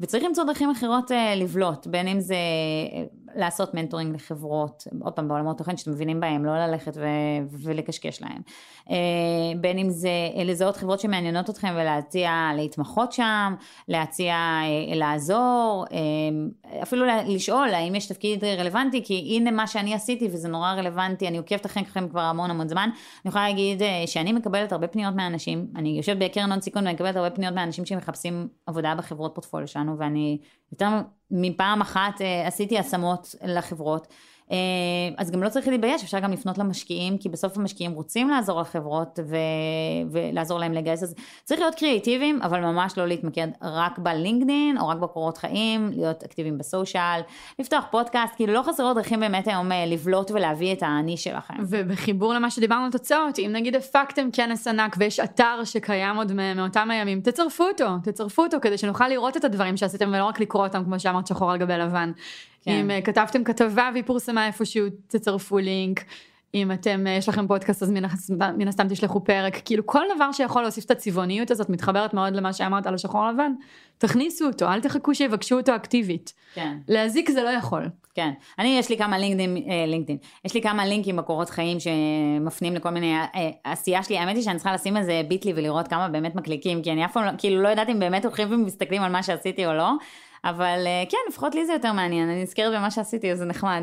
וצריך למצוא דרכים אחרות אה, לבלוט, בין אם זה אה, לעשות מנטורינג לחברות, עוד פעם בעולמות תוכן שאתם מבינים בהם, לא ללכת ו- ולקשקש להם. אה, בין אם זה אה, לזהות חברות שמעניינות אתכם ולהציע להתמחות שם, להציע אה, לעזור, אה, אפילו לשאול האם יש תפקיד רלוונטי, כי הנה מה שאני עשיתי וזה נורא רלוונטי, אני עוקבת אחריכם כבר המון המון זמן. אני יכולה להגיד אה, שאני מקבלת הרבה פניות מאנשים, אני יושבת בקרן הון סיכון ואני מקבלת הרבה פניות מאנשים שמחפשים עבודה בחברות פורטפוליו שלנו, ואני יותר מפעם אחת אה, עשיתי השמות לחברות. אה, אז גם לא צריך להתבייש, אפשר גם לפנות למשקיעים, כי בסוף המשקיעים רוצים לעזור לחברות ו... ולעזור להם לגייס, אז צריך להיות קריאיטיביים, אבל ממש לא להתמקד רק בלינקדין, או רק בקורות חיים, להיות אקטיביים בסושיאל, לפתוח פודקאסט, כאילו לא חסרות דרכים באמת היום אה, לבלוט ולהביא את האני שלכם. ובחיבור למה שדיברנו על תוצאות, אם נגיד הפקתם כנס ענק ויש אתר שקיים עוד מאותם הימים, תצרפו אותו, תצרפו אותו כדי שנוכל לראות את הדברים שעשיתם ולא רק לקרוא אותם כמו שאמרת שחור על גבי לבן. כן. אם uh, כתבתם כתבה והיא פורסמה איפשהו, תצרפו לינק. אם אתם, uh, יש לכם פודקאסט אז מן, הסתם תשלחו פרק, כאילו כל דבר שיכול להוסיף את הצבעוניות הזאת מתחברת מאוד למה שאמרת על השחור לבן, תכניסו אותו, אל תחכו שיבקשו אותו אקטיבית. כן. להזיק זה לא יכול. כן. אני, יש לי כמה לינקדין, אה, לינקדין, יש לי כמה לינקים בקורות חיים שמפנים לכל מיני אה, עשייה שלי, האמת היא שאני צריכה לשים איזה ביטלי ולראות כמה באמת מקליקים, כי אני אף פעם לא, כאילו לא יודעת אם באמת הולכים ומסתכלים על מה שעשיתי או לא. אבל אה, כן, לפחות לי זה יותר מעניין, אני נזכרת במה שעשיתי, אז זה נחמד.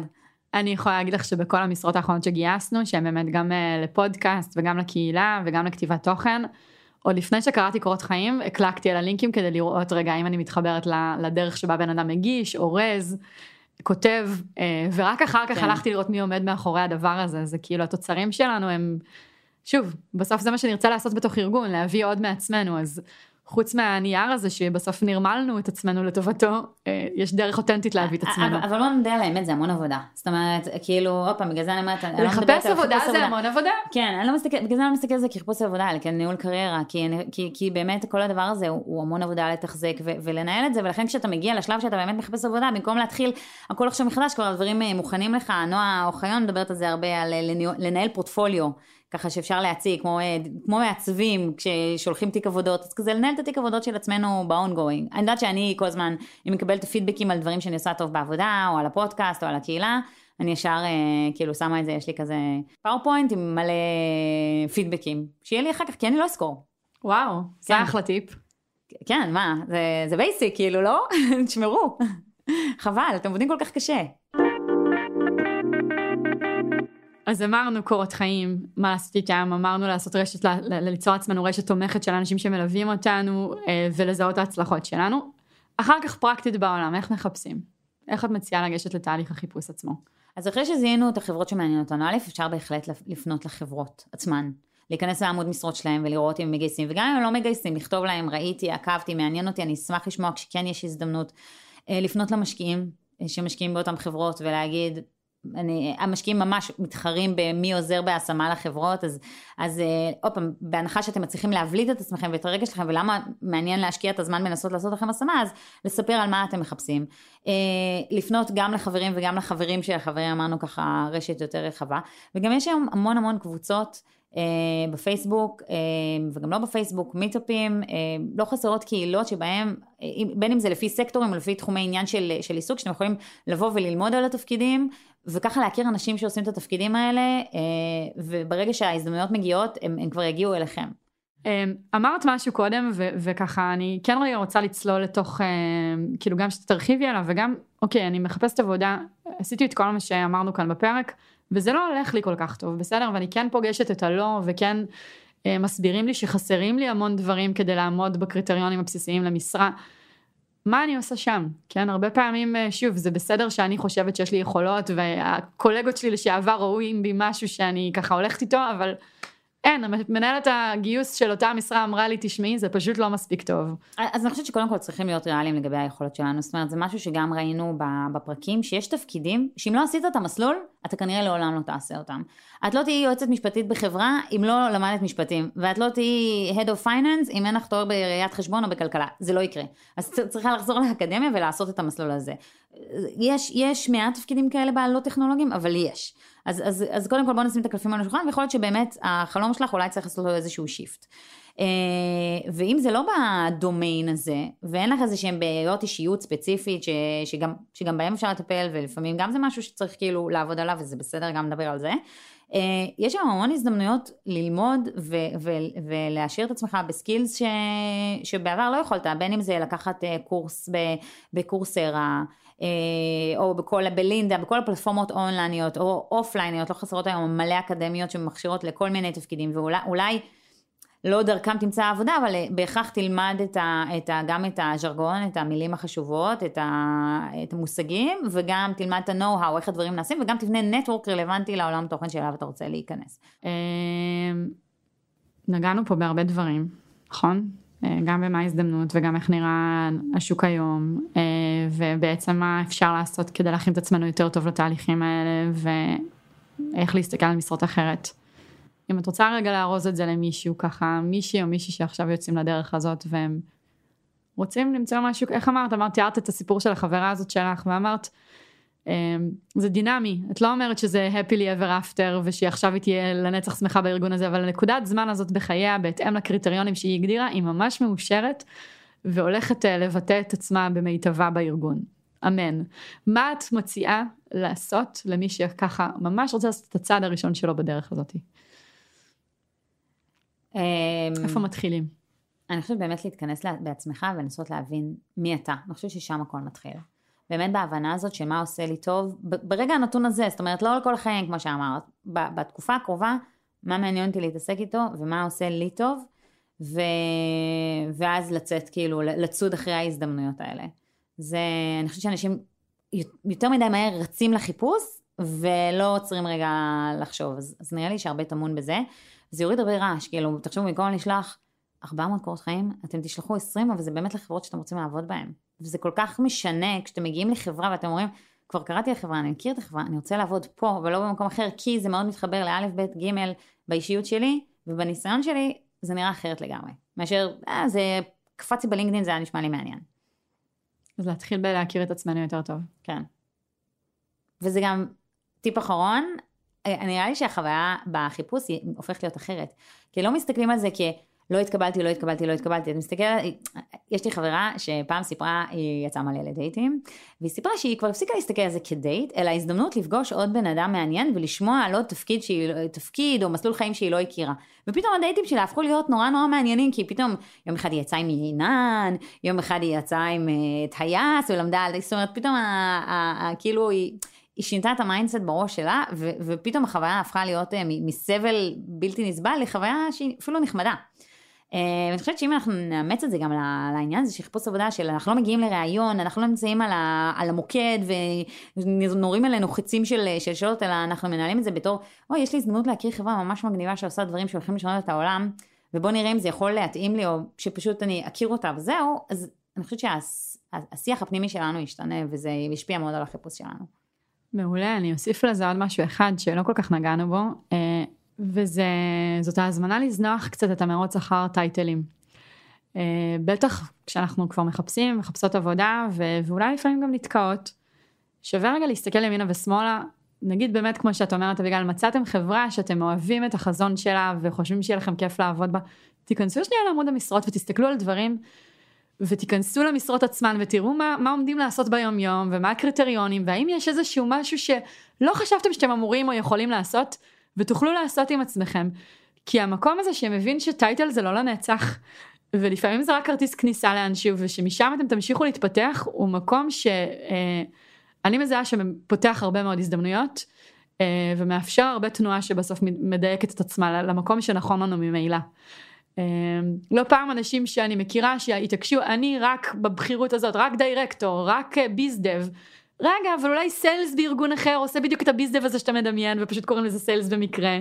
אני יכולה להגיד לך שבכל המשרות האחרונות שגייסנו, שהן באמת גם אה, לפודקאסט וגם לקהילה וגם לכתיבת תוכן, עוד לפני שקראתי קורות חיים, הקלקתי על הלינקים כדי לראות רגע אם אני מתחברת לדרך שבה בן אדם מגיש, אורז, כותב, אה, ורק אחר כך כן. הלכתי לראות מי עומד מאחורי הדבר הזה, זה כאילו התוצרים שלנו הם, שוב, בסוף זה מה שנרצה לעשות בתוך ארגון, להביא עוד מעצמנו, אז חוץ מהנייר הזה שבסוף נרמלנו את עצמנו לטובתו, אה, יש דרך אותנטית להביא את עצמנו. אבל בוא נדע על האמת, זה המון עבודה. זאת אומרת, כאילו, עוד פעם, בגלל זה אני אומרת, אני לא מדברת על עבודה זה המון עבודה. כן, אני לא מסתכלת, בגלל זה אני לא מסתכלת על זה כחיפוש עבודה, אלא כניהול קריירה, כי באמת כל הדבר הזה הוא המון עבודה לתחזק ולנהל את זה, ולכן כשאתה מגיע לשלב שאתה באמת מחפש עבודה, במקום להתחיל הכל עכשיו מחדש, כבר הדברים אה, מוכנים לך, נועה אוחיון מדברת על זה הרבה, על אה, לנהל פורטפוליו. ככה שאפשר להציג, כמו, אה, כמו מעצבים, כששולחים תיק עבודות, אז כזה לנהל את התיק עבודות של עצמנו ב-ongoing. אני יודעת שאני כל הזמן, אם מקבלת פידבקים על דברים שאני עושה טוב בעבודה, או על הפודקאסט, או על הקהילה, אני ישר אה, כאילו שמה את זה, יש לי כזה PowerPoint עם מלא פידבקים, שיהיה לי אחר כך, כי אני לא אזכור. וואו, זה כן. אחלה טיפ. כן, מה, זה, זה basic, כאילו, לא? תשמרו. חבל, אתם עובדים כל כך קשה. אז אמרנו קורות חיים, מה לעשות איתם, אמרנו לעשות רשת, ליצור עצמנו רשת תומכת של אנשים שמלווים אותנו אה, ולזהות ההצלחות שלנו. אחר כך פרקטית בעולם, איך מחפשים? איך את מציעה לגשת לתהליך החיפוש עצמו? אז אחרי שזיהינו את החברות שמעניינות אותנו, א', אפשר בהחלט לפנות לחברות עצמן. להיכנס לעמוד משרות שלהם ולראות אם הם מגייסים, וגם אם הם לא מגייסים, לכתוב להם, ראיתי, עקבתי, מעניין אותי, אני אשמח לשמוע כשכן יש הזדמנות. אה, לפנות למשקיעים אה, שמשקיעים באותן חברות ולהגיד, אני, המשקיעים ממש מתחרים במי עוזר בהשמה לחברות, אז, אז אה, עוד פעם, בהנחה שאתם מצליחים להבליט את עצמכם ואת הרגש שלכם, ולמה מעניין להשקיע את הזמן בלנסות לעשות לכם השמה, אז לספר על מה אתם מחפשים. אה, לפנות גם לחברים וגם לחברים של החברים, אמרנו ככה רשת יותר רחבה, וגם יש היום המון המון קבוצות. אה, בפייסבוק, וגם לא בפייסבוק, מיטאפים, לא חסרות קהילות שבהם, בין אם זה לפי סקטורים או לפי תחומי עניין של, של עיסוק, שאתם יכולים לבוא וללמוד על התפקידים, וככה להכיר אנשים שעושים את התפקידים האלה, וברגע שההזדמנויות מגיעות, הם, הם כבר יגיעו אליכם. אמרת משהו קודם ו- וככה אני כן רגע רוצה לצלול לתוך כאילו גם שתרחיבי עליו וגם אוקיי אני מחפשת עבודה עשיתי את כל מה שאמרנו כאן בפרק וזה לא הולך לי כל כך טוב, בסדר? ואני כן פוגשת את הלא, וכן אה, מסבירים לי שחסרים לי המון דברים כדי לעמוד בקריטריונים הבסיסיים למשרה. מה אני עושה שם? כן, הרבה פעמים, אה, שוב, זה בסדר שאני חושבת שיש לי יכולות, והקולגות שלי לשעבר רואים בי משהו שאני ככה הולכת איתו, אבל אין, מנהלת הגיוס של אותה משרה אמרה לי, תשמעי, זה פשוט לא מספיק טוב. אז אני חושבת שקודם כל צריכים להיות ריאליים לגבי היכולות שלנו, זאת אומרת, זה משהו שגם ראינו בפרקים, שיש תפקידים, שאם לא עשית את המסלול, אתה כנראה לעולם לא תעשה אותם. את לא תהיי יועצת משפטית בחברה אם לא למדת משפטים, ואת לא תהיי Head of Finance אם אין לך תואר בראיית חשבון או בכלכלה, זה לא יקרה. אז צריכה לחזור לאקדמיה ולעשות את המסלול הזה. יש, יש מעט תפקידים כאלה בעלות טכנולוגיים, אבל יש. אז, אז, אז קודם כל בוא נשים את הקלפים על השולחן, ויכול להיות שבאמת החלום שלך אולי צריך לעשות לו איזשהו שיפט. Uh, ואם זה לא בדומיין הזה, ואין לך איזה שהם בעיות אישיות ספציפית, ש, שגם, שגם בהם אפשר לטפל, ולפעמים גם זה משהו שצריך כאילו לעבוד עליו, וזה בסדר גם לדבר על זה, uh, יש שם המון הזדמנויות ללמוד ו- ו- ולהשאיר את עצמך בסקילס ש- שבעבר לא יכולת, בין אם זה לקחת uh, קורס בקורסרה, אה, או בכל, בלינדה, בכל הפלטפורמות אונלייניות או אופלייניות, לא חסרות היום מלא אקדמיות שמכשירות לכל מיני תפקידים, ואולי לא דרכם תמצא עבודה, אבל אה, בהכרח תלמד את ה, את ה, גם את הז'רגון, את המילים החשובות, את, ה, את המושגים, וגם תלמד את ה-know-how, איך הדברים נעשים, וגם תבנה נטוורק רלוונטי לעולם תוכן שאליו אתה רוצה להיכנס. אה, נגענו פה בהרבה דברים, נכון? אה, גם במה ההזדמנות וגם איך נראה השוק היום אה, ובעצם מה אפשר לעשות כדי להכין את עצמנו יותר טוב לתהליכים האלה ואיך להסתכל על משרות אחרת. אם את רוצה רגע לארוז את זה למישהו ככה מישהי או מישהי שעכשיו יוצאים לדרך הזאת והם רוצים למצוא משהו איך אמרת? אמרת תיארת את הסיפור של החברה הזאת שלך ואמרת אמ, זה דינמי, את לא אומרת שזה happily ever after ושעכשיו היא תהיה לנצח שמחה בארגון הזה, אבל הנקודת זמן הזאת בחייה בהתאם לקריטריונים שהיא הגדירה היא ממש מאושרת והולכת אה, לבטא את עצמה במיטבה בארגון. אמן. מה את מציעה לעשות למי שככה ממש רוצה לעשות את הצעד הראשון שלו בדרך הזאת? אמ, איפה מתחילים? אני חושבת באמת להתכנס בעצמך ולנסות להבין מי אתה. אני חושבת ששם הכל מתחיל. באמת בהבנה הזאת של מה עושה לי טוב, ברגע הנתון הזה, זאת אומרת לא על כל החיים כמו שאמרת, בתקופה הקרובה, מה מעניין אותי להתעסק איתו ומה עושה לי טוב, ו... ואז לצאת כאילו, לצוד אחרי ההזדמנויות האלה. זה, אני חושבת שאנשים יותר מדי מהר רצים לחיפוש, ולא עוצרים רגע לחשוב, אז, אז נראה לי שהרבה טמון בזה. זה יוריד הרבה רעש, כאילו, תחשבו, במקום לשלוח 400 קורות חיים, אתם תשלחו 20, אבל זה באמת לחברות שאתם רוצים לעבוד בהן. וזה כל כך משנה כשאתם מגיעים לחברה ואתם אומרים, כבר קראתי לחברה, אני מכיר את החברה, אני רוצה לעבוד פה ולא במקום אחר, כי זה מאוד מתחבר לאלף, בית, גימל באישיות שלי, ובניסיון שלי זה נראה אחרת לגמרי. מאשר, אה, זה קפצתי בלינקדאין, זה היה נשמע לי מעניין. אז להתחיל בלהכיר את עצמנו יותר טוב. כן. וזה גם טיפ אחרון, אה, נראה לי שהחוויה בחיפוש היא הופכת להיות אחרת. כי לא מסתכלים על זה כ... לא התקבלתי, לא התקבלתי, לא התקבלתי. את מסתכלת, יש לי חברה שפעם סיפרה, היא יצאה מלא לדייטים, והיא סיפרה שהיא כבר הפסיקה להסתכל על זה כדייט, אלא הזדמנות לפגוש עוד בן אדם מעניין ולשמוע על עוד תפקיד, שהיא, תפקיד או מסלול חיים שהיא לא הכירה. ופתאום הדייטים שלה הפכו להיות נורא נורא מעניינים, כי פתאום יום אחד היא יצאה עם יינן, יום אחד היא יצאה עם אה, טייס ולמדה על, זאת אומרת, פתאום כאילו היא... היא שינתה את ה mindset בראש שלה, ופתאום החוויה הפכה להיות אה, מסבל בלתי נסבל לחוויה שהיא אפילו נחמדה. אה, ואני חושבת שאם אנחנו נאמץ את זה גם לעניין הזה של חיפוש עבודה, של אנחנו לא מגיעים לראיון, אנחנו לא נמצאים על, ה, על המוקד ונורים עלינו חיצים של, של שאלות, אלא אנחנו מנהלים את זה בתור, אוי, יש לי הזדמנות להכיר חברה ממש מגניבה שעושה דברים שהולכים לשנות את העולם, ובוא נראה אם זה יכול להתאים לי, או שפשוט אני אכיר אותה וזהו, אז אני חושבת שהשיח הפנימי שלנו ישתנה, וזה ישפיע מאוד על החיפוש שלנו. מעולה, אני אוסיף לזה עוד משהו אחד שלא כל כך נגענו בו. אה, וזאת ההזמנה לזנוח קצת את המרוץ אחר טייטלים. Uh, בטח כשאנחנו כבר מחפשים, מחפשות עבודה, ו- ואולי לפעמים גם נתקעות. שווה רגע להסתכל ימינה ושמאלה, נגיד באמת כמו שאת אומרת אביגל, מצאתם חברה שאתם אוהבים את החזון שלה וחושבים שיהיה לכם כיף לעבוד בה, תיכנסו שנייה לעמוד המשרות ותסתכלו על דברים ותיכנסו למשרות עצמן ותראו מה, מה עומדים לעשות ביום יום ומה הקריטריונים והאם יש איזשהו משהו שלא חשבתם שאתם אמורים או יכולים לעשות ותוכלו לעשות עם עצמכם. כי המקום הזה שמבין שטייטל זה לא לנצח ולפעמים זה רק כרטיס כניסה לאנשהו ושמשם אתם תמשיכו להתפתח הוא מקום שאני מזהה שפותח הרבה מאוד הזדמנויות אה, ומאפשר הרבה תנועה שבסוף מדייקת את עצמה למקום שנכון לנו ממילא. אה, לא פעם אנשים שאני מכירה שהתעקשו אני רק בבחירות הזאת רק דירקטור רק ביזדב רגע אבל אולי סיילס בארגון אחר עושה בדיוק את הביזדב הזה שאתה מדמיין ופשוט קוראים לזה סיילס במקרה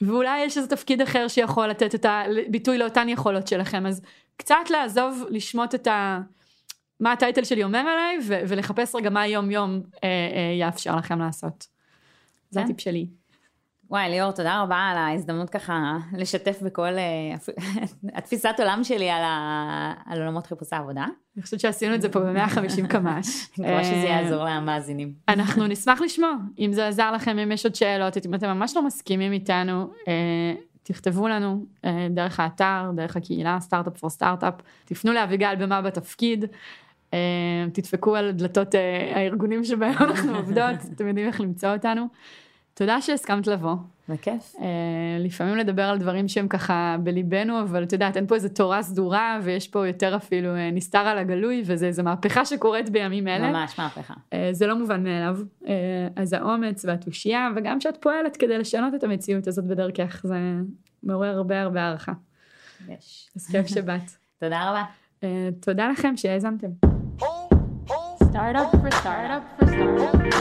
ואולי יש איזה תפקיד אחר שיכול לתת את הביטוי לאותן יכולות שלכם אז קצת לעזוב לשמוט את ה... מה הטייטל שלי אומר עליי ו- ולחפש רגע מה היום יום אה, אה, יאפשר לכם לעשות. זה כן. הטיפ שלי. וואי ליאור תודה רבה על ההזדמנות ככה לשתף בכל אה, התפיסת עולם שלי על, ה... על עולמות חיפושי עבודה. אני חושבת שעשינו את זה פה ב-150 קמ"ש. אני מקווה שזה אה, יעזור למאזינים. אנחנו נשמח לשמוע אם זה עזר לכם אם יש עוד שאלות אם אתם ממש לא מסכימים איתנו אה, תכתבו לנו דרך האתר דרך הקהילה סטארט-אפ פור סטארט-אפ תפנו לאביגל במה בתפקיד. תדפקו על דלתות הארגונים שבהם אנחנו עובדות אתם יודעים איך למצוא אותנו. תודה שהסכמת לבוא. בכיף. אה, לפעמים לדבר על דברים שהם ככה בליבנו אבל את יודעת אין פה איזה תורה סדורה ויש פה יותר אפילו אה, נסתר על הגלוי וזה איזה מהפכה שקורית בימים אלה. ממש מהפכה. אה, זה לא מובן מאליו אה, אז האומץ והתושייה וגם שאת פועלת כדי לשנות את המציאות הזאת בדרכך זה מעורר הרבה הרבה הערכה. יש. אז כיף שבאת. תודה רבה. אה, תודה לכם שהאזנתם. Startup for startup for startup.